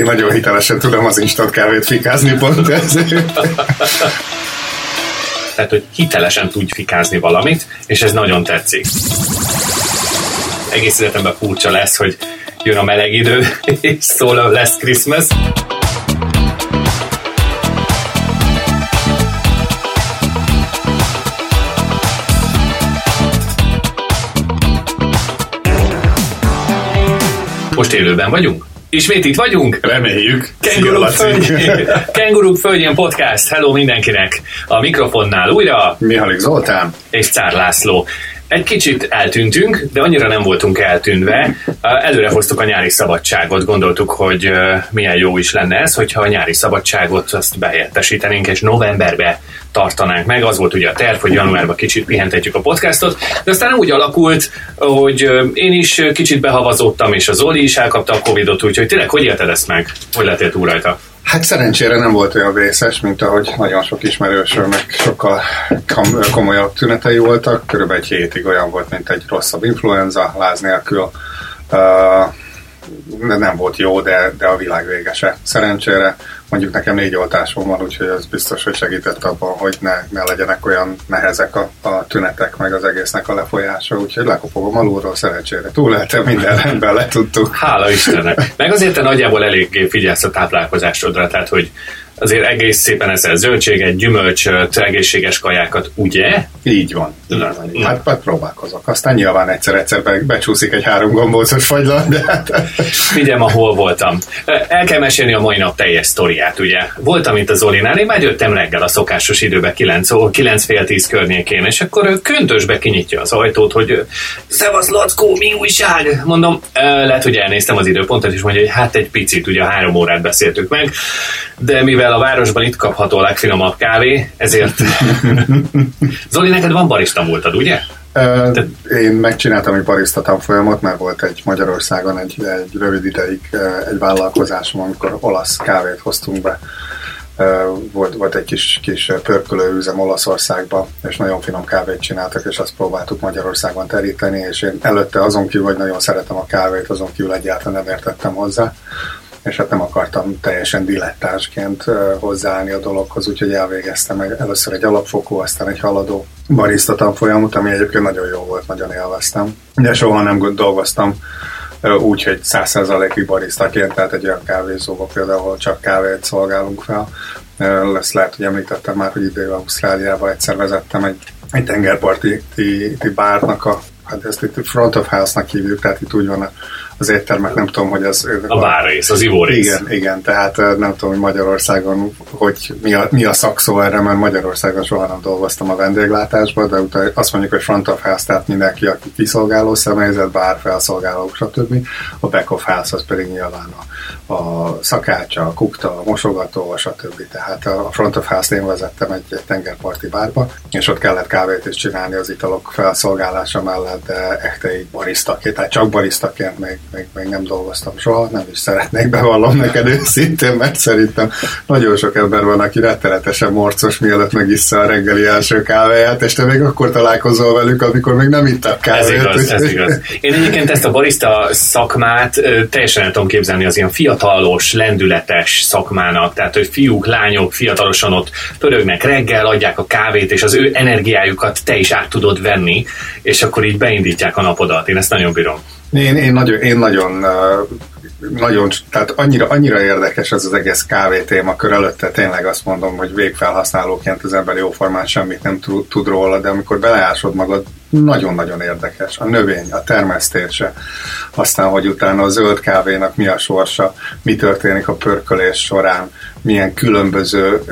Én nagyon hitelesen tudom az instant kávét fikázni pont ezért. Tehát, hogy hitelesen tudj fikázni valamit, és ez nagyon tetszik. Egész életemben furcsa lesz, hogy jön a meleg idő, és szól lesz Christmas. Most élőben vagyunk? Ismét itt vagyunk? Reméljük. Kenguruk, földjén, Kenguruk földjén podcast. Hello mindenkinek. A mikrofonnál újra Mihalik Zoltán. és Cár László. Egy kicsit eltűntünk, de annyira nem voltunk eltűnve. Előre hoztuk a nyári szabadságot, gondoltuk, hogy milyen jó is lenne ez, hogyha a nyári szabadságot azt behelyettesítenénk, és novemberbe tartanánk meg. Az volt ugye a terv, hogy januárban kicsit pihentetjük a podcastot, de aztán úgy alakult, hogy én is kicsit behavazottam, és az Zoli is elkapta a Covidot, úgyhogy tényleg hogy élted ezt meg? Hogy lettél túl rajta? Hát szerencsére nem volt olyan vészes, mint ahogy nagyon sok ismerősömnek sokkal kom- komolyabb tünetei voltak. Körülbelül egy hétig olyan volt, mint egy rosszabb influenza, láz nélkül. Uh, nem volt jó, de, de a világ végese. Szerencsére mondjuk nekem négy oltásom van, úgyhogy ez biztos, hogy segített abban, hogy ne, ne legyenek olyan nehezek a, a tünetek, meg az egésznek a lefolyása, úgyhogy lekopogom alulról, szerencsére túléltem, minden rendben letudtuk. Hála Istennek. Meg azért te nagyjából eléggé figyelsz a táplálkozásodra, tehát hogy azért egész szépen eszel zöldséget, gyümölcsöt, egészséges kajákat, ugye? Így van. Na, na. Hát, hát próbálkozok. Aztán nyilván egyszer-egyszer be, becsúszik egy három gombócos fagylat, de hát... Figyelj, ma hol voltam. El kell mesélni a mai nap teljes sztoriát, ugye? Voltam itt az Zolinál, én már jöttem reggel a szokásos időben 9, ó, 9 fél 10 környékén, és akkor ő köntösbe kinyitja az ajtót, hogy Szevasz, Lackó, mi újság? Mondom, lehet, hogy elnéztem az időpontot, és mondja, hogy hát egy picit, ugye három órát beszéltük meg, de mivel a városban itt kapható a legfinomabb kávé, ezért... Zoli, neked van barista múltad, ugye? Te... Én megcsináltam egy barista tanfolyamot, mert volt egy Magyarországon egy, egy rövid ideig egy vállalkozásom, amikor olasz kávét hoztunk be. Volt, volt egy kis, kis pörkölőüzem Olaszországba, és nagyon finom kávét csináltak, és azt próbáltuk Magyarországon teríteni, és én előtte azon kívül, hogy nagyon szeretem a kávét, azon kívül egyáltalán nem értettem hozzá és hát nem akartam teljesen dilettánsként hozzáállni a dologhoz, úgyhogy elvégeztem először egy alapfokú, aztán egy haladó barista tanfolyamot, ami egyébként nagyon jó volt, nagyon élveztem. De soha nem dolgoztam úgy, hogy százszerzalékig baristaként, tehát egy olyan kávézóba például, ahol csak kávét szolgálunk fel. Lesz lehet, hogy említettem már, hogy idő Ausztráliába egyszer vezettem egy, egy tengerparti bárnak a hát ezt itt front of house-nak hívjuk, tehát itt úgy van az éttermek, nem tudom, hogy az... A bárrész, az ivórész. Igen, igen, tehát nem tudom, hogy Magyarországon, hogy mi a, mi a szakszó erre, mert Magyarországon soha nem dolgoztam a vendéglátásban, de utána azt mondjuk, hogy front of house, tehát mindenki, aki kiszolgáló személyzet, bár felszolgálók, stb. A back of house az pedig nyilván a, a szakácsa, a kukta, a mosogató, stb. Tehát a front of house én vezettem egy, egy tengerparti bárba, és ott kellett kávét is csinálni az italok felszolgálása mellett, de echte így barisztaként, tehát csak barisztaként még még, még nem dolgoztam soha, nem is szeretnék bevallom neked őszintén, mert szerintem nagyon sok ember van, aki rettenetesen morcos, mielőtt megissza a reggeli első kávéját, és te még akkor találkozol velük, amikor még nem ittak kávét. Ez igaz, ez igaz. Én egyébként ezt a barista szakmát teljesen el tudom képzelni az ilyen fiatalos, lendületes szakmának, tehát hogy fiúk, lányok fiatalosan ott pörögnek reggel, adják a kávét, és az ő energiájukat te is át tudod venni, és akkor így beindítják a napodat. Én ezt nagyon bírom. Én, én nagyon, én nagyon nagyon, tehát annyira, annyira érdekes ez az egész kávé témakör előtte, tényleg azt mondom, hogy végfelhasználóként az ember jóformán semmit nem tud róla, de amikor beleásod magad, nagyon-nagyon érdekes. A növény, a termesztése, aztán, hogy utána a zöld kávénak mi a sorsa, mi történik a pörkölés során, milyen különböző,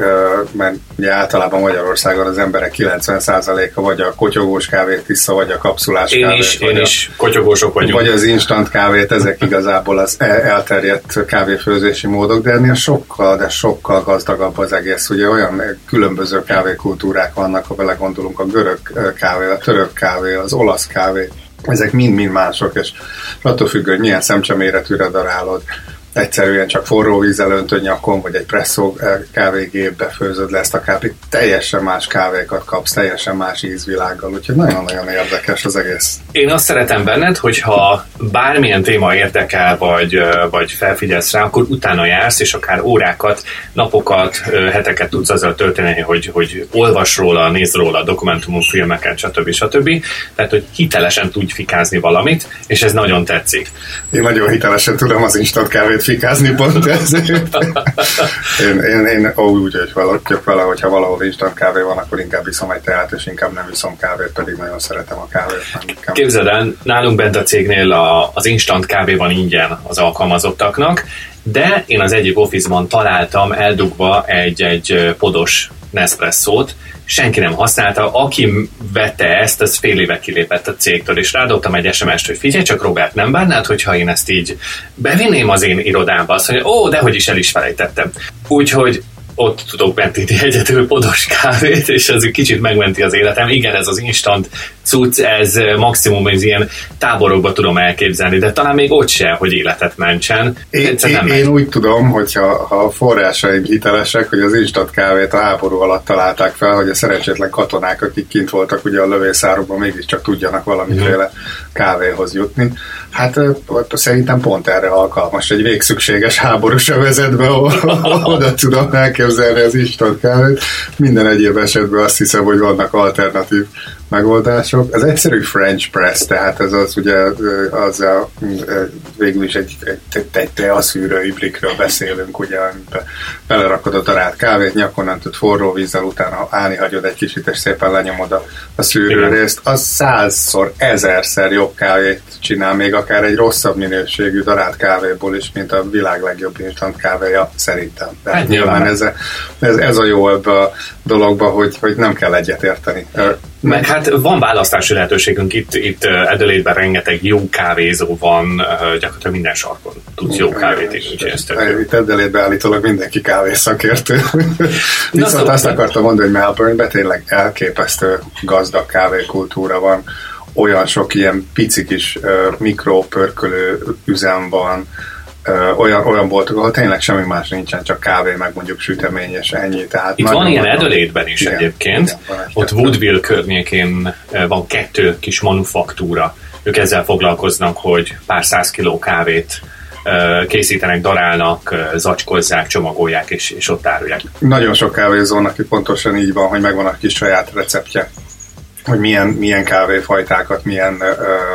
mert ugye általában Magyarországon az emberek 90%-a vagy a kotyogós kávét vissza, vagy a kapszulás én kávét. Is, vagy én a, is kotyogósok vagyunk. Vagy az instant kávét, ezek igazából az elterjedt kávéfőzési módok, de ennél sokkal, de sokkal gazdagabb az egész. Ugye olyan különböző kávékultúrák vannak, ha belegondolunk a görög kávé, a török kávé, az olasz kávé, ezek mind-mind mások, és attól függő, hogy milyen szemcseméretűre darálod, egyszerűen csak forró vízzel öntöd nyakon, vagy egy presszó kávégépbe főzöd le ezt a kávét, teljesen más kávékat kapsz, teljesen más ízvilággal, úgyhogy nagyon-nagyon érdekes az egész. Én azt szeretem benned, hogyha bármilyen téma érdekel, vagy, vagy felfigyelsz rá, akkor utána jársz, és akár órákat, napokat, heteket tudsz azzal tölteni, hogy, hogy olvas róla, néz róla dokumentumú filmeket, stb. stb. Tehát, hogy hitelesen tudj fikázni valamit, és ez nagyon tetszik. Én nagyon hitelesen tudom az instant kávét fikázni pont ezért. én, én, én ó, úgy, hogy valakjuk vele, hogyha valahol instant kávé van, akkor inkább viszom egy teát, és inkább nem viszom kávét, pedig nagyon szeretem a kávét. Képzeld el, nálunk bent a cégnél a, az instant kávé van ingyen az alkalmazottaknak, de én az egyik office találtam eldugva egy, egy podos Nespresso-t, senki nem használta, aki vette ezt, az fél éve kilépett a cégtől, és rádobtam egy SMS-t, hogy figyelj csak Robert, nem bánnád, hogyha én ezt így bevinném az én irodámba, azt mondja, ó, dehogy is el is felejtettem. Úgyhogy ott tudok mentítni egyetül podos kávét, és ez kicsit megmenti az életem. Igen, ez az instant cucc, ez maximum ez ilyen táborokba tudom elképzelni, de talán még ott se, hogy életet mentsen. Én, én, én úgy tudom, hogyha ha a forrásaim hitelesek, hogy az instant kávét a háború alatt találták fel, hogy a szerencsétlen katonák, akik kint voltak ugye a lövészárokban, mégiscsak tudjanak valamiféle mm. kávéhoz jutni. Hát szerintem pont erre alkalmas egy végszükséges háborús övezetbe, oda tudom elképzelni az instant kávét. Minden egyéb esetben azt hiszem, hogy vannak alternatív megoldások. Az egyszerű French press, tehát ez az ugye az a, végül is egy, egy, egy teaszűrő iblikről beszélünk, ugye belerakod a darált kávét, nyakon tud forró vízzel, utána állni hagyod egy kicsit, és szépen lenyomod a, a szűrőrészt, az százszor, ezerszer jobb kávét csinál, még akár egy rosszabb minőségű darált kávéból is, mint a világ legjobb instant kávéja, szerintem. De hát nyilván ez, ez, ez a jó ebbe a dologba, hogy, hogy nem kell egyetérteni. Meg hát van választási lehetőségünk itt, itt Edelétben rengeteg jó kávézó van, gyakorlatilag minden sarkon tudsz jó kávét inni, úgyhogy ezt Itt Edelétben állítólag mindenki kávészakértő. Viszont azt akartam mondani, hogy Melbourne-ben tényleg elképesztő gazdag kávékultúra van, olyan sok ilyen pici kis uh, mikropörkölő üzem van, olyan, olyan boltok, ahol tényleg semmi más nincsen, csak kávé, meg mondjuk sütemény, és ennyi. Tehát Itt van ilyen Edelétben is igen, egyébként. Igen, Ott Woodville környékén van kettő kis manufaktúra. Ők ezzel foglalkoznak, hogy pár száz kiló kávét készítenek, darálnak, zacskozzák, csomagolják, és, és ott árulják. Nagyon sok kávézónak pontosan így van, hogy megvan a kis saját receptje hogy milyen, milyen kávéfajtákat milyen ö,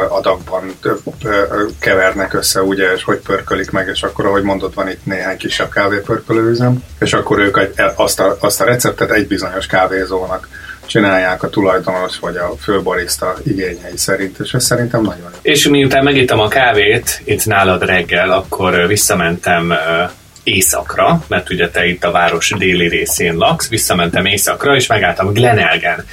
adagban ö, ö, kevernek össze, ugye, és hogy pörkölik meg, és akkor, ahogy mondott, van itt néhány kisebb kávépörkölőüzem, és akkor ők azt a, azt a receptet egy bizonyos kávézónak csinálják a tulajdonos vagy a főbariszta igényei szerint, és ez szerintem nagyon jó. És miután megittem a kávét itt nálad reggel, akkor visszamentem északra, mert ugye te itt a város déli részén laksz, visszamentem északra, és megálltam Glenelgen.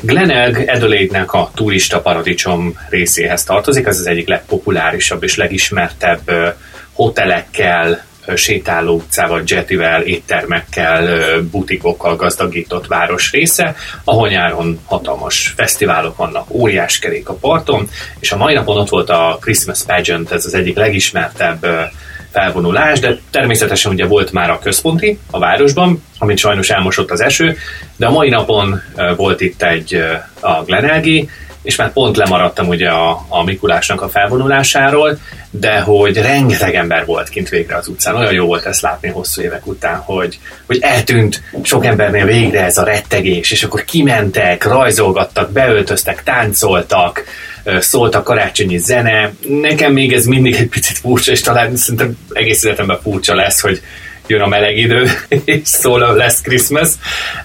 Glenelg Adelaide-nek a turista paradicsom részéhez tartozik, ez az egyik legpopulárisabb és legismertebb hotelekkel, sétáló utcával, jetivel, éttermekkel, butikokkal gazdagított város része, ahol nyáron hatalmas fesztiválok vannak, óriás kerék a parton, és a mai napon ott volt a Christmas Pageant, ez az egyik legismertebb felvonulás, de természetesen ugye volt már a központi a városban, amit sajnos elmosott az eső, de a mai napon volt itt egy a Glenelgi, és már pont lemaradtam ugye a, a Mikulásnak a felvonulásáról, de hogy rengeteg ember volt kint végre az utcán. Olyan jó volt ezt látni hosszú évek után, hogy, hogy eltűnt sok embernél végre ez a rettegés, és akkor kimentek, rajzolgattak, beöltöztek, táncoltak, szólt a karácsonyi zene. Nekem még ez mindig egy picit furcsa, és talán szerintem egész életemben furcsa lesz, hogy jön a meleg idő, és szól lesz Christmas,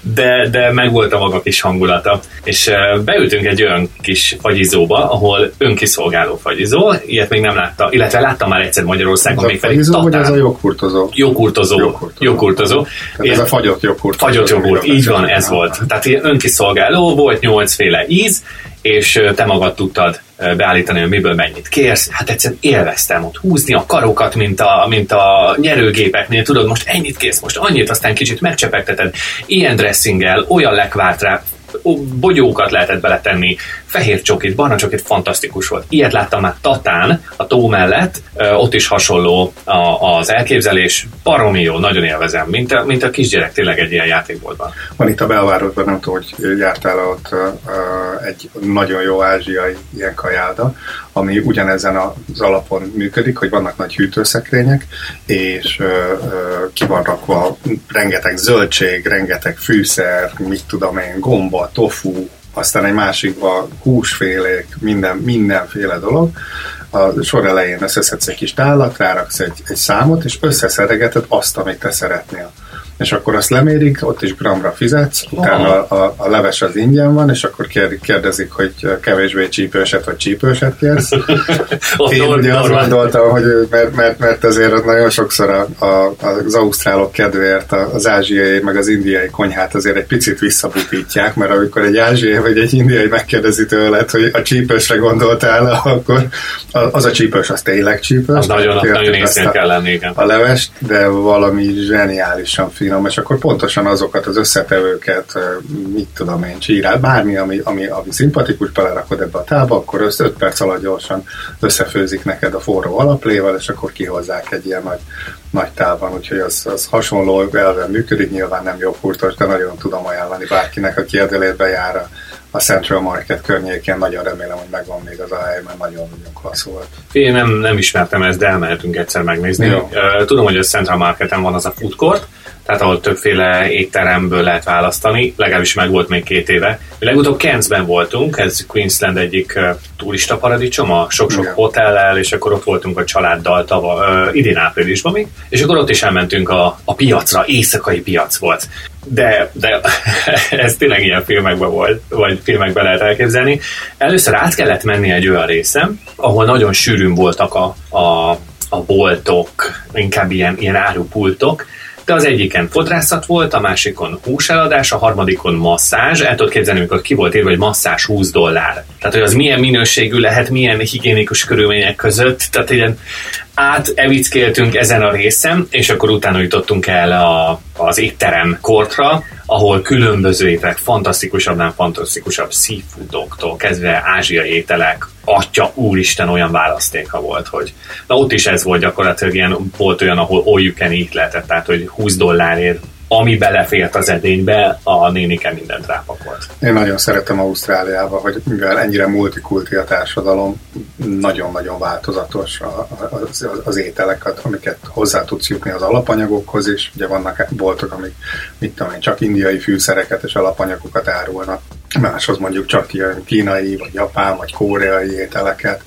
de, de megvolt a maga kis hangulata. És beültünk egy olyan kis fagyizóba, ahol önkiszolgáló fagyizó, ilyet még nem látta, illetve láttam már egyszer Magyarországon, még pedig fagyizó, vagy ez a jogkurtozó? Jogkurtozó. Jogkurtozó. ez a fagyott jogkurtozó. Fagyott jogurt, így van, ez volt. Tehát önkiszolgáló, volt nyolcféle íz, és te magad tudtad beállítani, hogy miből mennyit kérsz. Hát egyszerűen élveztem ott húzni a karokat, mint a, mint a nyerőgépeknél. Tudod, most ennyit kész, most annyit, aztán kicsit megcsepegteted. Ilyen dressinggel, olyan lekvárt rá, bogyókat lehetett beletenni, fehér csokit, barna csokit, fantasztikus volt. Ilyet láttam már Tatán, a tó mellett, ott is hasonló az elképzelés, baromi jó, nagyon élvezem, mint a, mint a kisgyerek tényleg egy ilyen játékboltban. Van itt a belvárosban, nem tudom, hogy jártál ott egy nagyon jó ázsiai ilyen kajáda, ami ugyanezen az alapon működik, hogy vannak nagy hűtőszekrények, és ki van rakva rengeteg zöldség, rengeteg fűszer, mit tudom én, gomba, tofu, aztán egy másikban húsfélék, minden, mindenféle dolog. A sor elején összeszedsz egy kis tállat, ráraksz egy, egy számot, és összeszeregeted azt, amit te szeretnél és akkor azt lemérik, ott is gramra fizetsz, utána a, a, a leves az ingyen van, és akkor kérdezik, hogy kevésbé csípőset vagy csípőset kérsz. Én ugye azt gondoltam, hogy mert, mert, mert azért nagyon sokszor a, a, az ausztrálok kedvéért az ázsiai meg az indiai konyhát azért egy picit visszabutítják, mert amikor egy ázsiai vagy egy indiai megkérdezi tőled, hogy a csípősre gondoltál, akkor az a csípős az tényleg csípős. Az nagyon, nagyon észén kell lenni, igen. A levest, de valami zseniálisan finom finom, és akkor pontosan azokat az összetevőket, mit tudom én, csírál, bármi, ami, ami, ami szimpatikus, belerakod ebbe a tába, akkor össze 5 perc alatt gyorsan összefőzik neked a forró alaplével, és akkor kihozzák egy ilyen nagy, nagy távban, úgyhogy az, az hasonló elven működik, nyilván nem jobb hurtos, de nagyon tudom ajánlani bárkinek, aki érdelétbe jár a, a Central Market környékén. Nagyon remélem, hogy megvan még az a hely, mert nagyon-nagyon klassz volt. Én nem, nem ismertem ezt, de elmehetünk egyszer megnézni. Jó. Tudom, hogy a Central Marketen van az a food court, tehát ahol többféle étteremből lehet választani, legalábbis meg volt még két éve. Legutóbb Cairnsben voltunk, ez Queensland egyik turista paradicsom, a sok-sok Igen. hotellel, és akkor ott voltunk a családdal tava, uh, idén áprilisban még, és akkor ott is elmentünk a, a piacra, éjszakai piac volt. De, de ez tényleg ilyen filmekben volt, vagy filmekben lehet elképzelni. Először át kellett menni egy olyan részem, ahol nagyon sűrűn voltak a, a a boltok, inkább ilyen, ilyen árupultok, de az egyiken fodrászat volt, a másikon húseladás, a harmadikon masszázs. El tudod képzelni, amikor ki volt írva, hogy masszázs 20 dollár. Tehát, hogy az milyen minőségű lehet, milyen higiénikus körülmények között. Tehát ilyen átevickéltünk ezen a részen, és akkor utána jutottunk el a, az étterem kortra, ahol különböző ételek, fantasztikusabb, fantasztikusabb seafoodoktól kezdve ázsiai ételek, atya úristen olyan választéka volt, hogy na ott is ez volt gyakorlatilag ilyen, volt olyan, ahol all you can eat lehetett, tehát hogy 20 dollárért ami belefért az edénybe, a nénike mindent rápakolt. Én nagyon szeretem Ausztráliába, hogy mivel ennyire multikulti a társadalom, nagyon-nagyon változatos az, az ételeket, amiket hozzá tudsz jutni az alapanyagokhoz is. Ugye vannak boltok, amik mit tudom én, csak indiai fűszereket és alapanyagokat árulnak. Máshoz mondjuk csak ilyen kínai, vagy japán, vagy koreai ételeket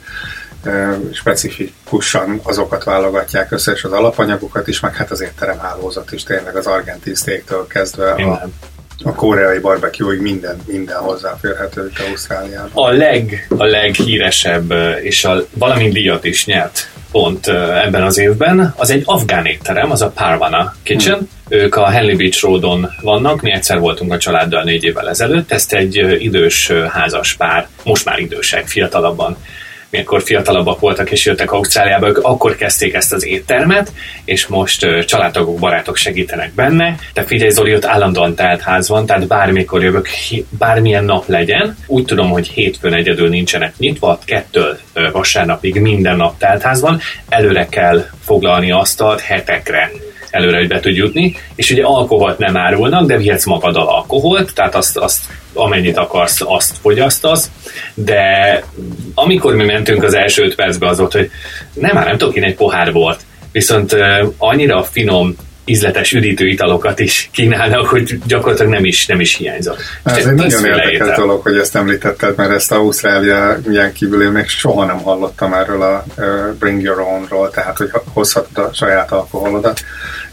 specifikusan azokat válogatják össze, és az alapanyagokat is, meg hát az étteremhálózat is tényleg az argentin steaktől kezdve a, a koreai barbecue minden, minden hozzáférhető itt Ausztráliában. A, leg, a leghíresebb, és a, valamint díjat is nyert pont ebben az évben, az egy afgán étterem, az a Parvana Kitchen. Hmm. Ők a Henley Beach Roadon vannak, mi egyszer voltunk a családdal négy évvel ezelőtt, ezt egy idős házas pár, most már idősek, fiatalabban mikor fiatalabbak voltak és jöttek Ausztráliába, ők akkor kezdték ezt az éttermet, és most családtagok, barátok segítenek benne. De figyelj Zoli, ott állandóan telt ház van, tehát bármikor jövök, bármilyen nap legyen. Úgy tudom, hogy hétfőn egyedül nincsenek nyitva, kettől vasárnapig minden nap teltház van. Előre kell foglalni asztalt hetekre előre, hogy be tud jutni, és ugye alkoholt nem árulnak, de vihetsz magaddal alkoholt, tehát azt, azt amennyit akarsz, azt fogyasztasz, de amikor mi mentünk az első öt percbe az volt, hogy nem már nem tudok én egy pohár bort, viszont annyira finom ízletes üdítő italokat is kínálnak, hogy gyakorlatilag nem is, nem is hiányzott. Ez egy nagyon érdekes dolog, hogy ezt említetted, mert ezt Ausztrália ilyen kívül én még soha nem hallottam erről a Bring Your Own-ról, tehát hogy hozhatod a saját alkoholodat.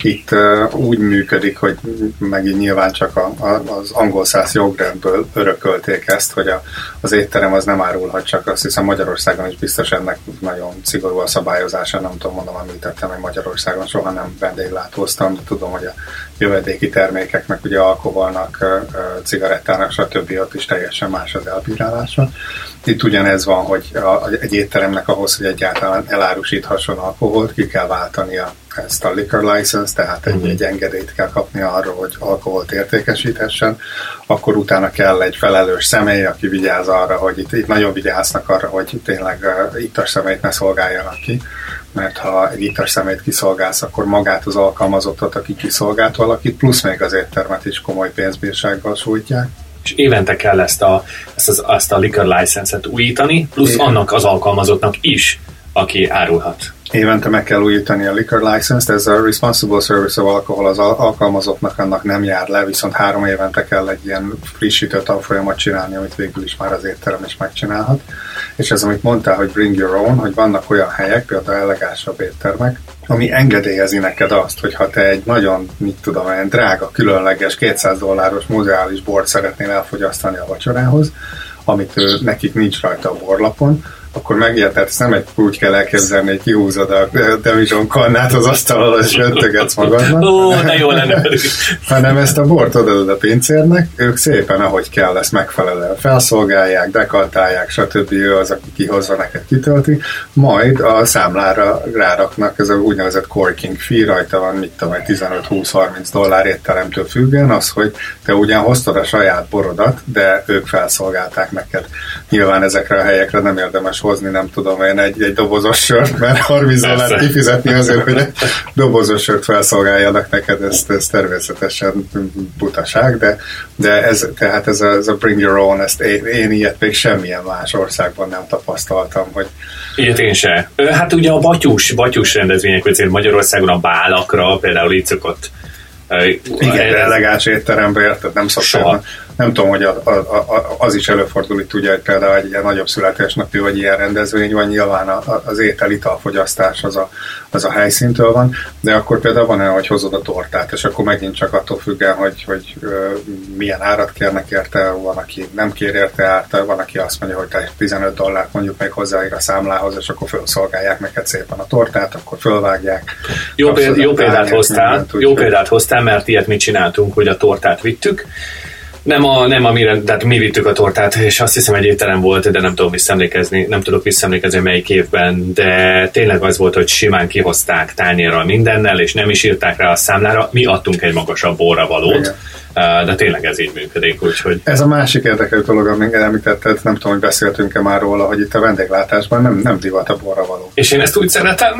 Itt úgy működik, hogy megint nyilván csak a, a, az angol száz jogrendből örökölték ezt, hogy a, az étterem az nem árulhat csak, azt hiszem Magyarországon is biztos ennek nagyon szigorú a szabályozása, nem tudom, mondom, említettem, hogy Magyarországon soha nem vendéglátóztam de tudom, hogy a jövedéki termékeknek, ugye alkoholnak, cigarettának, stb. ott is teljesen más az elbírálása. Itt ugyanez van, hogy a, egy étteremnek ahhoz, hogy egyáltalán elárusíthasson alkoholt, ki kell váltani a ezt a liquor license, tehát egy, egy engedélyt kell kapni arra, hogy alkoholt értékesíthessen, akkor utána kell egy felelős személy, aki vigyáz arra, hogy itt, itt nagyon vigyáznak arra, hogy tényleg uh, ittas személyt ne szolgáljanak ki, mert ha egy ittas személyt kiszolgálsz, akkor magát az alkalmazottat, aki kiszolgált valakit, plusz még az éttermet is komoly pénzbírsággal sújtják. És évente kell ezt a, ezt az, azt a liquor license-et újítani, plusz Igen. annak az alkalmazottnak is, aki árulhat. Évente meg kell újítani a liquor license-t, ez a responsible service of alcohol az alkalmazottnak annak nem jár le, viszont három évente kell egy ilyen frissítő tanfolyamat csinálni, amit végül is már az étterem is megcsinálhat. És ez, amit mondtál, hogy bring your own, hogy vannak olyan helyek, például elegásabb éttermek, ami engedélyezi neked azt, hogy ha te egy nagyon, mit tudom, egy drága, különleges, 200 dolláros muzeális bort szeretnél elfogyasztani a vacsorához, amit nekik nincs rajta a borlapon, akkor ezt nem egy úgy kell elképzelni, hogy kihúzod a Devizson kannát az asztalon, és öntögetsz magadnak. Ó, de jó lenne hanem ezt a bort odaadod a pincérnek, ők szépen, ahogy kell, ezt megfelelően felszolgálják, dekantálják, stb. ő az, aki kihozza neked kitölti, majd a számlára ráraknak, ez a úgynevezett corking fee, rajta van, mit tudom, 15-20-30 dollár étteremtől függően, az, hogy te ugyan hoztad a saját borodat, de ők felszolgálták neked. Nyilván ezekre a helyekre nem érdemes hozni, nem tudom én, egy, egy dobozos sört, mert 30 dollár kifizetni azért, hogy egy dobozos sört felszolgáljanak neked, ez, ez természetesen butaság, de, de ez, tehát ez a, ez a bring your own, ezt én, én ilyet még semmilyen más országban nem tapasztaltam, hogy Ilyet én se. Hát ugye a batyus, batyus rendezvények, vagy Magyarországon a bálakra például így szokott igen, de elegáns étterembe érted, nem szoktam nem tudom, hogy a, a, a, az is előfordul itt ugye, hogy például egy ilyen nagyobb születésnapi vagy ilyen rendezvény van, nyilván a, az étel italfogyasztás az a, az a helyszíntől van, de akkor például van olyan, hogy hozod a tortát, és akkor megint csak attól függően, hogy, hogy milyen árat kérnek érte, van, aki nem kér érte árt, van, aki azt mondja, hogy te 15 dollárt mondjuk még hozzáír a számlához, és akkor felszolgálják neked szépen a tortát, akkor fölvágják. Jó, példát, jó példát hoztál, mindent, jó példát hoztál, mert ilyet mit csináltunk, hogy a tortát vittük, nem, a, nem amire, tehát mi vittük a tortát, és azt hiszem egy étterem volt, de nem tudom visszaemlékezni, nem tudok visszaemlékezni melyik évben, de tényleg az volt, hogy simán kihozták tányérral mindennel, és nem is írták rá a számlára, mi adtunk egy magasabb borra valót. Igen de tényleg ez így működik, úgyhogy... Ez a másik érdekes dolog, amit említetted, nem tudom, hogy beszéltünk-e már róla, hogy itt a vendéglátásban nem, nem divat a borra való. És én ezt úgy szeretem,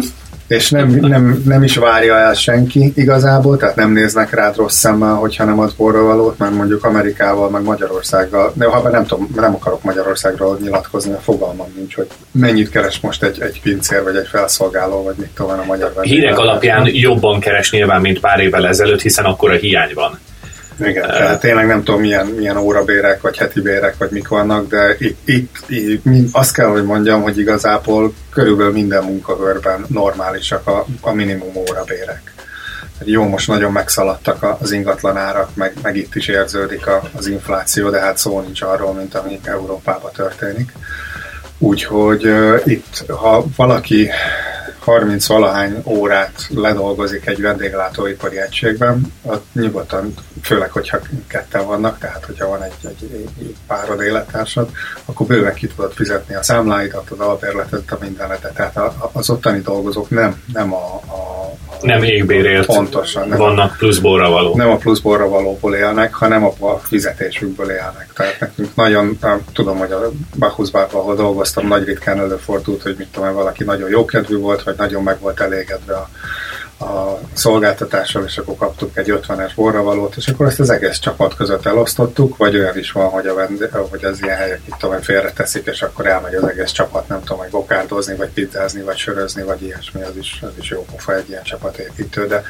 és nem, nem, nem is várja el senki igazából, tehát nem néznek rád rossz szemmel, hogyha nem az valót, mert mondjuk Amerikával, meg Magyarországgal, de ha nem tudom, nem akarok Magyarországról nyilatkozni, a fogalmam nincs, hogy mennyit keres most egy, egy pincér, vagy egy felszolgáló, vagy mit tudom a magyar Hírek alapján jobban keres nyilván, mint pár évvel ezelőtt, hiszen akkor a hiány van. Igen, uh, tehát tényleg nem tudom milyen, milyen órabérek, vagy heti bérek, vagy mik vannak, de itt, itt, itt azt kell, hogy mondjam, hogy igazából körülbelül minden munkahörben normálisak a, a minimum órabérek. Jó, most nagyon megszaladtak az ingatlanárak, meg, meg itt is érződik az infláció, de hát szó nincs arról, mint ami Európában történik. Úgyhogy uh, itt, ha valaki 30 valahány órát ledolgozik egy vendéglátóipari egységben, ott nyugodtan, főleg, hogyha ketten vannak, tehát hogyha van egy, egy, egy párod élettársad, akkor bőven ki tudod fizetni a számláidat, az albérletet, a mindenetet. Tehát az ottani dolgozók nem, nem a, a nem égbérért pontosan, nem vannak pluszborra való. Nem a pluszborra valóból élnek, hanem a fizetésükből élnek. Tehát nekünk nagyon, tudom, hogy a Bacchusbárban, ahol dolgoztam, nagy ritkán előfordult, hogy mit tudom, valaki nagyon jókedvű volt, vagy nagyon meg volt elégedve a, a szolgáltatással, és akkor kaptuk egy 50-es borravalót, és akkor ezt az egész csapat között elosztottuk, vagy olyan is van, hogy, a vendé, hogy az ilyen helyek itt tovább félreteszik, és akkor elmegy az egész csapat, nem tudom, hogy bokárdozni, vagy pizzázni, vagy sörözni, vagy ilyesmi, az is, az is jó pofa egy ilyen csapatépítő, de,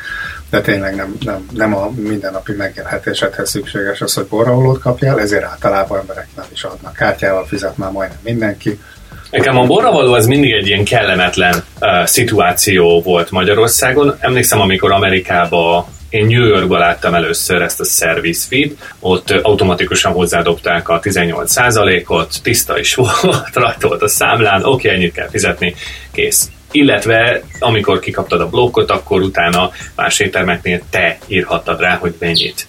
de tényleg nem, nem, nem a mindennapi megélhetésedhez szükséges az, hogy borravalót kapjál, ezért általában emberek nem is adnak. Kártyával fizet már majdnem mindenki, Nekem a borravaló az mindig egy ilyen kellemetlen uh, szituáció volt Magyarországon. Emlékszem, amikor Amerikába én New Yorkban láttam először ezt a service feed, ott automatikusan hozzádobták a 18%-ot, tiszta is volt, rajta volt a számlán, oké, okay, ennyit kell fizetni, kész. Illetve amikor kikaptad a blokkot, akkor utána más éttermeknél te írhattad rá, hogy mennyit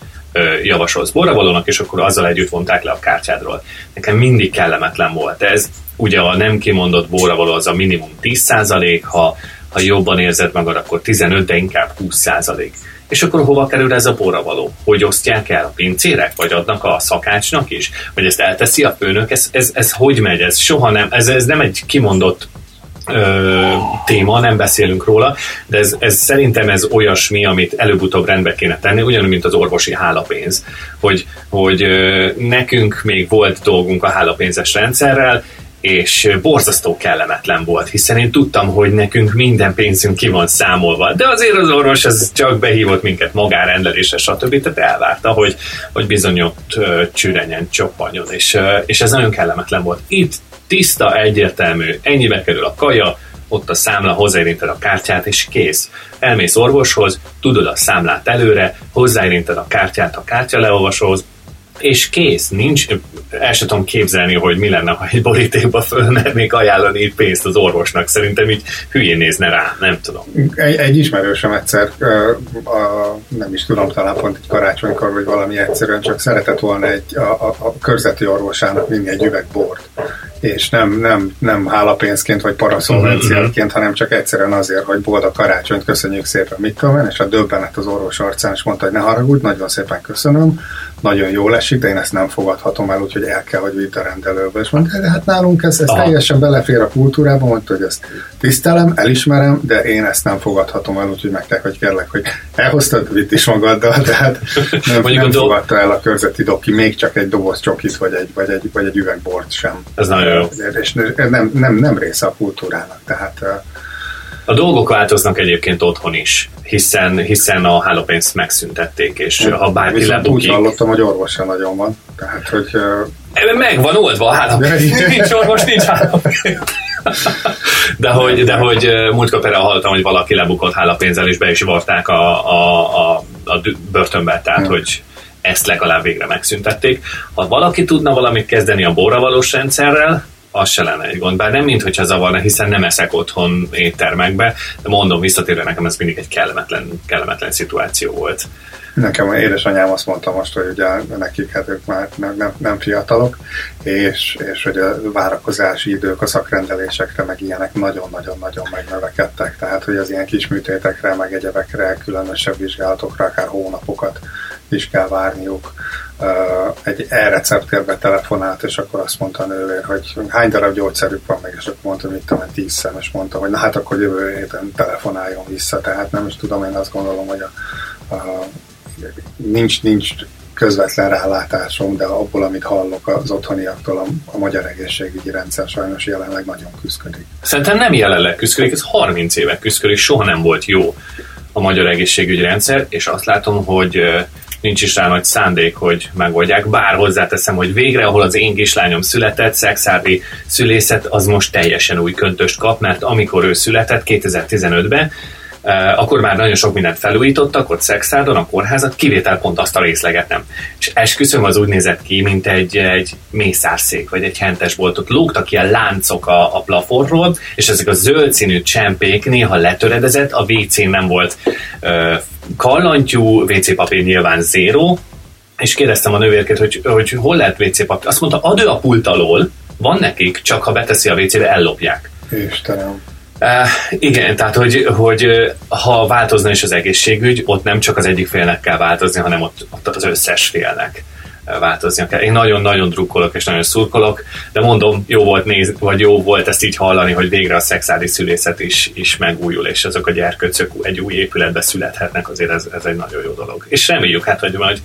javasolsz borravalónak, és akkor azzal együtt vonták le a kártyádról. Nekem mindig kellemetlen volt ez, ugye a nem kimondott bóra való az a minimum 10%, ha ha jobban érzed magad, akkor 15, de inkább 20 százalék. És akkor hova kerül ez a borravaló? Hogy osztják el a pincérek, vagy adnak a szakácsnak is? Vagy ezt elteszi a főnök? Ez, ez, ez hogy megy? Ez soha nem, ez, ez nem egy kimondott ö, téma, nem beszélünk róla, de ez, ez szerintem ez olyasmi, amit előbb-utóbb rendbe kéne tenni, ugyanúgy, mint az orvosi hálapénz, hogy, hogy ö, nekünk még volt dolgunk a hálapénzes rendszerrel, és borzasztó kellemetlen volt, hiszen én tudtam, hogy nekünk minden pénzünk ki van számolva, de azért az orvos az csak behívott minket magárendelésre, stb. Tehát elvárta, hogy, hogy bizony ott csürenyen csoppanjon, és, és ez nagyon kellemetlen volt. Itt tiszta, egyértelmű, ennyibe kerül a kaja, ott a számla, hozzáérinted a kártyát, és kész. Elmész orvoshoz, tudod a számlát előre, hozzáérinted a kártyát a kártya leolvasóhoz, és kész, nincs, el sem tudom képzelni, hogy mi lenne, ha egy borítékba fölmernék ajánlani pénzt az orvosnak. Szerintem így hülyén nézne rá, nem tudom. Egy, egy ismerősöm egyszer, a, nem is tudom, talán pont egy karácsonykor, vagy valami egyszerűen csak szeretett volna egy, a, a, a körzeti orvosának vinni egy üveg bort és nem, nem, nem hálapénzként vagy paraszolvenciáként, mm-hmm. hanem csak egyszerűen azért, hogy boldog karácsonyt köszönjük szépen, mit tudom én, és a döbbenet az orvos arcán, és mondta, hogy ne haragudj, nagyon szépen köszönöm, nagyon jól esik, de én ezt nem fogadhatom el, úgyhogy el kell, hogy vidd a rendelőbe. És mondta, de hát nálunk ez, ez teljesen belefér a kultúrába, mondta, hogy ezt tisztelem, elismerem, de én ezt nem fogadhatom el, úgyhogy meg hogy kérlek, hogy elhoztad, vitt is magaddal, tehát nem, nem fogadta el a körzeti doki még csak egy doboz csokit, vagy egy, vagy egy, vagy egy üvegbort sem. Ez nagyon jó. És nem, nem, nem része a kultúrának, tehát a dolgok változnak egyébként otthon is, hiszen, hiszen a hálópénzt megszüntették, és ha bárki lebukik... Úgy hallottam, hogy orvos sem nagyon van, tehát hogy... Meg van oldva a hálópénz, nincs orvos, nincs hálópénz. De hogy, de hogy múltkor például hallottam, hogy valaki lebukott hálapénzzel, és be is varták a, a, a, a börtönbe, tehát hmm. hogy ezt legalább végre megszüntették. Ha valaki tudna valamit kezdeni a borravalós rendszerrel, az se lenne egy gond. Bár nem mint hogyha zavarna, hiszen nem eszek otthon éttermekbe, de mondom, visszatérve nekem ez mindig egy kellemetlen, kellemetlen szituáció volt. Nekem édesanyám azt mondta most, hogy ugye nekik hát ők már nem, nem, nem fiatalok, és, és hogy a várakozási idők a szakrendelésekre, meg ilyenek nagyon-nagyon-nagyon megnövekedtek. Tehát, hogy az ilyen kis műtétekre, meg egyebekre, különösebb vizsgálatokra akár hónapokat is kell várniuk egy e-receptérbe telefonált, és akkor azt mondta a nővér, hogy hány darab gyógyszerük van meg, és akkor mondta, hogy mit tudom, tíz szem, és mondta, hogy na hát akkor jövő héten telefonáljon vissza, tehát nem is tudom, én azt gondolom, hogy a, a, nincs, nincs közvetlen rálátásom, de abból, amit hallok az otthoniaktól, a, a magyar egészségügyi rendszer sajnos jelenleg nagyon küzdik. Szerintem nem jelenleg küzdik, ez 30 éve küzdik, soha nem volt jó a magyar egészségügyi rendszer, és azt látom, hogy nincs is rá nagy szándék, hogy megoldják. Bár hozzáteszem, hogy végre, ahol az én kislányom született, szexári szülészet, az most teljesen új köntöst kap, mert amikor ő született 2015-ben, Uh, akkor már nagyon sok mindent felújítottak, ott Szexádon, a kórházat, kivétel pont azt a részleget nem. És esküszöm, az úgy nézett ki, mint egy, egy mészárszék, vagy egy hentes volt. Ott lógtak ilyen láncok a, a plafonról, és ezek a zöld színű csempék néha letöredezett, a wc nem volt uh, kallantyú, WC papír nyilván zéro, és kérdeztem a nővérket, hogy, hogy hol lehet WC papír. Azt mondta, adő a pult alól, van nekik, csak ha beteszi a WC-be, ellopják. Istenem. Igen, tehát hogy, hogy ha változna is az egészségügy, ott nem csak az egyik félnek kell változni, hanem ott, ott az összes félnek változnia kell. Én nagyon-nagyon drukkolok és nagyon szurkolok, de mondom, jó volt néz, vagy jó volt ezt így hallani, hogy végre a szexuális szülészet is, is megújul, és azok a gyerkőcök egy új épületbe születhetnek, azért ez, ez egy nagyon jó dolog. És reméljük hát, hogy majd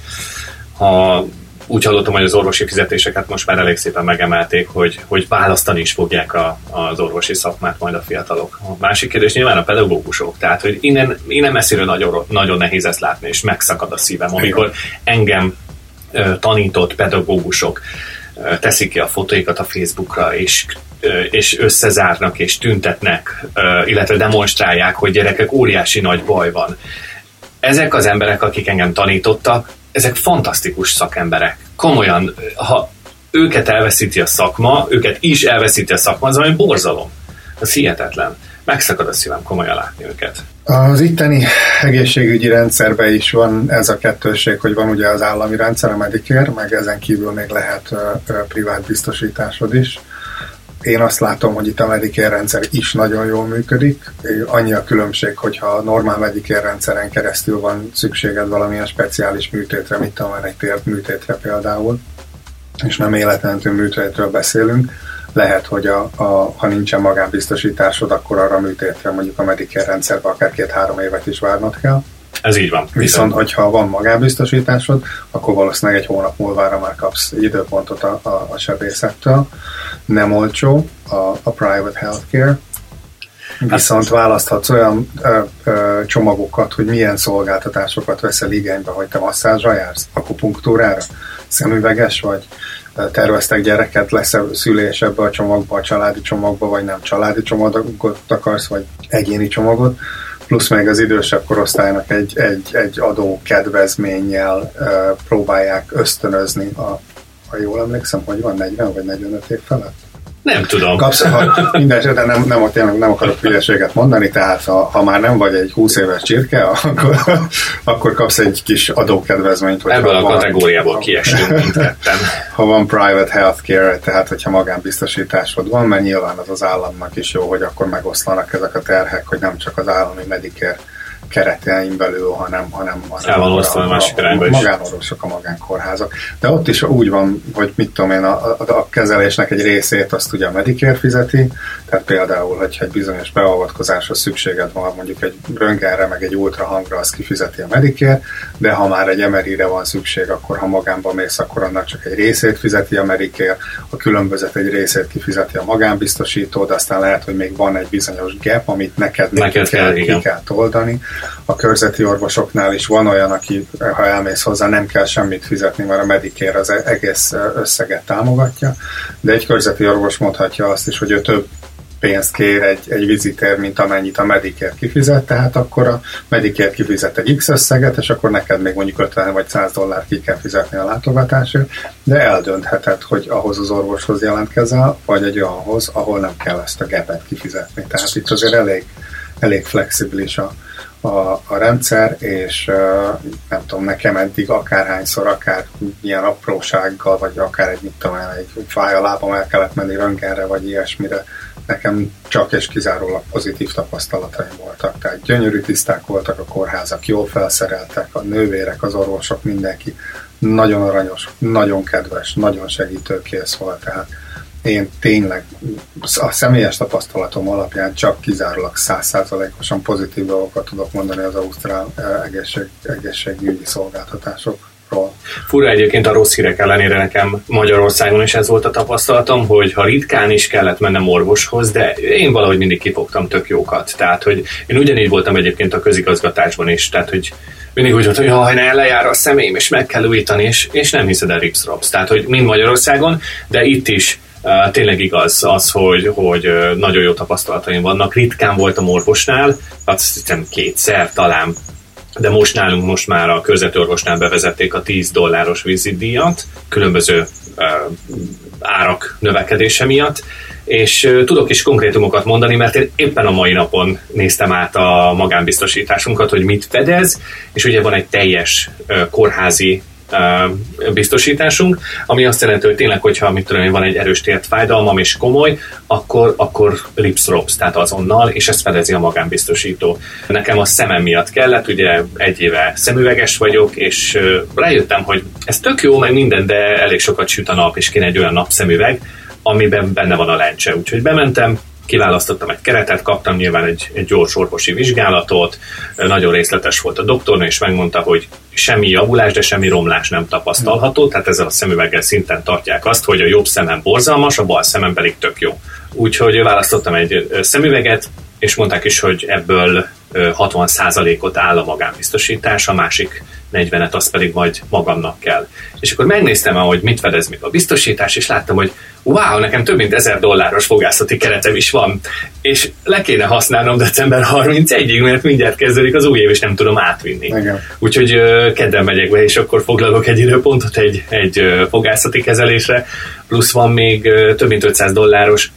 ha úgy hallottam, hogy az orvosi fizetéseket most már elég szépen megemelték, hogy, hogy választani is fogják a, az orvosi szakmát majd a fiatalok. A másik kérdés nyilván a pedagógusok, tehát hogy innen, innen messziről nagyon, nagyon nehéz ezt látni, és megszakad a szívem, amikor engem tanított pedagógusok teszik ki a fotóikat a Facebookra, és és összezárnak, és tüntetnek, illetve demonstrálják, hogy gyerekek, óriási nagy baj van. Ezek az emberek, akik engem tanítottak, ezek fantasztikus szakemberek. Komolyan, ha őket elveszíti a szakma, őket is elveszíti a szakma, az valami borzalom. Az hihetetlen. Megszakad a szívem komolyan látni őket. Az itteni egészségügyi rendszerben is van ez a kettőség, hogy van ugye az állami rendszer, a Medicare, meg ezen kívül még lehet privát biztosításod is én azt látom, hogy itt a Medicare rendszer is nagyon jól működik. Annyi a különbség, hogyha a normál Medicare rendszeren keresztül van szükséged valamilyen speciális műtétre, mint a egy tért műtétre például, és nem életmentő műtétről beszélünk, lehet, hogy a, a, ha nincsen magánbiztosításod, akkor arra műtétre mondjuk a Medicare rendszerben akár két-három évet is várnod kell. Ez így van. Viszont, hogyha van magánbiztosításod, akkor valószínűleg egy hónap múlvára már kapsz időpontot a, a, a sebészettől. Nem olcsó a, a private healthcare, Viszont választhatsz olyan ö, ö, csomagokat, hogy milyen szolgáltatásokat veszel igénybe, hogy te masszázsra jársz, akupunktúrára, szemüveges vagy, terveztek gyereket, lesz -e szülés ebbe a csomagba, a családi csomagba, vagy nem? Családi csomagot akarsz, vagy egyéni csomagot, plusz még az idősebb korosztálynak egy, egy, egy adó kedvezménnyel próbálják ösztönözni a ha jól emlékszem, hogy van 40 vagy 45 év felett nem tudom. Kapsz, ha, minden esetben nem, nem, nem, nem akarok hülyeséget mondani, tehát ha, ha már nem vagy egy 20 éves csirke, akkor, akkor kapsz egy kis adókedvezményt. Ebből a van, kategóriából kiesünk mindketten. Ha van private healthcare, tehát hogyha magánbiztosításod van, mert nyilván az az államnak is jó, hogy akkor megoszlanak ezek a terhek, hogy nem csak az állami Medicare keretein belül, hanem, hanem, hanem van a, a, másik a, a magánorvosok, a magánkórházak. De ott is úgy van, hogy mit tudom én, a, a, a kezelésnek egy részét azt ugye a Medicare fizeti, tehát például, hogyha egy bizonyos beavatkozásra szükséged van, mondjuk egy röntgenre, meg egy ultrahangra, azt kifizeti a Medicare, de ha már egy MRI-re van szükség, akkor ha magánba mész, akkor annak csak egy részét fizeti a Medicare, a különbözet egy részét kifizeti a magánbiztosító, de aztán lehet, hogy még van egy bizonyos gap, amit neked, neked kell, kell, ki kell oldani. A körzeti orvosoknál is van olyan, aki, ha elmész hozzá, nem kell semmit fizetni, mert a Medicare az egész összeget támogatja, de egy körzeti orvos mondhatja azt is, hogy ő több pénzt kér egy, egy viziter, mint amennyit a Medicare kifizet, tehát akkor a Medicare kifizet egy X összeget, és akkor neked még mondjuk 50 vagy 100 dollár ki kell fizetni a látogatásért, de eldöntheted, hogy ahhoz az orvoshoz jelentkezel, vagy egy olyanhoz, ahol nem kell ezt a gepet kifizetni. Tehát itt azért elég, elég flexibilis a, a, a rendszer, és nem tudom, nekem eddig akárhányszor, akár ilyen aprósággal, vagy akár egy, mit tudom, egy fáj a lábam el kellett menni röntgenre, vagy ilyesmire, nekem csak és kizárólag pozitív tapasztalataim voltak. Tehát gyönyörű tiszták voltak a kórházak, jól felszereltek, a nővérek, az orvosok, mindenki nagyon aranyos, nagyon kedves, nagyon segítőkész volt. Tehát én tényleg a személyes tapasztalatom alapján csak kizárólag százszázalékosan pozitív dolgokat tudok mondani az ausztrál eh, egészség, egészségügyi szolgáltatások. Fura egyébként a rossz hírek ellenére nekem Magyarországon is ez volt a tapasztalatom, hogy ha ritkán is kellett mennem orvoshoz, de én valahogy mindig kifogtam tök jókat. Tehát, hogy én ugyanígy voltam egyébként a közigazgatásban is, tehát, hogy mindig úgy volt, hogy jaj, ne lejár a személyem, és meg kell újítani, és, és nem hiszed el rips Tehát, hogy mind Magyarországon, de itt is tényleg igaz az, hogy, hogy nagyon jó tapasztalataim vannak. Ritkán voltam orvosnál, azt hiszem kétszer talán de most nálunk most már a körzetőorvosnál bevezették a 10 dolláros vizitdíjat, különböző árak növekedése miatt, és tudok is konkrétumokat mondani, mert én éppen a mai napon néztem át a magánbiztosításunkat, hogy mit fedez, és ugye van egy teljes kórházi biztosításunk, ami azt jelenti, hogy tényleg, hogyha mit tudom, van egy erős tért fájdalmam és komoly, akkor, akkor rips rops, tehát azonnal, és ezt fedezi a magánbiztosító. Nekem a szemem miatt kellett, ugye egy éve szemüveges vagyok, és rájöttem, hogy ez tök jó, meg minden, de elég sokat süt a nap, és kéne egy olyan napszemüveg, amiben benne van a lencse. Úgyhogy bementem, kiválasztottam egy keretet, kaptam nyilván egy, egy gyors orvosi vizsgálatot, nagyon részletes volt a doktornő, és megmondta, hogy semmi javulás, de semmi romlás nem tapasztalható, tehát ezzel a szemüveggel szinten tartják azt, hogy a jobb szemem borzalmas, a bal szemem pedig tök jó. Úgyhogy választottam egy szemüveget, és mondták is, hogy ebből 60%-ot áll a magánbiztosítás, a másik 40-et azt pedig majd magamnak kell. És akkor megnéztem, hogy mit fedez még a biztosítás, és láttam, hogy wow, nekem több mint 1000 dolláros fogászati keretem is van, és le kéne használnom december 31-ig, mert mindjárt kezdődik az új év, és nem tudom átvinni. Igen. Úgyhogy kedden megyek be, és akkor foglalok egy időpontot egy, egy fogászati kezelésre, plusz van még több mint 500 dolláros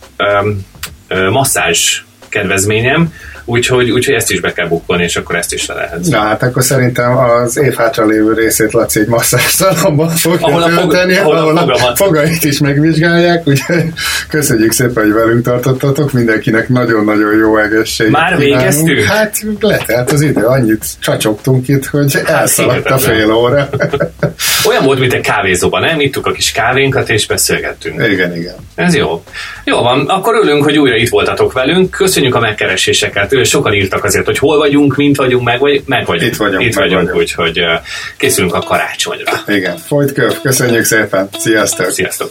masszázs kedvezményem, úgyhogy, úgyhogy ezt is be kell bukkolni, és akkor ezt is le lehet. Na hát akkor szerintem az év hátra lévő részét Laci egy masszázszalomban fogja ahol a, tölteni, fog, ahol a, a fogait is megvizsgálják, úgyhogy köszönjük szépen, hogy velünk tartottatok, mindenkinek nagyon-nagyon jó egészség. Már végeztünk? Hát letelt az idő, annyit csacsogtunk itt, hogy hát elszaladt a fél óra. Olyan volt, mint egy kávézóban, nem? Ittuk a kis kávénkat, és beszélgettünk. Igen, igen. Ez jó. Jó van, akkor örülünk, hogy újra itt voltatok velünk. Köszönjük a megkereséseket. Sokan írtak azért, hogy hol vagyunk, mint vagyunk, meg, vagy, meg vagyunk. Itt vagyunk. Itt vagyunk, vagyunk. úgyhogy készülünk a karácsonyra. Igen, folyt köv. Köszönjük szépen. Sziasztok. Sziasztok.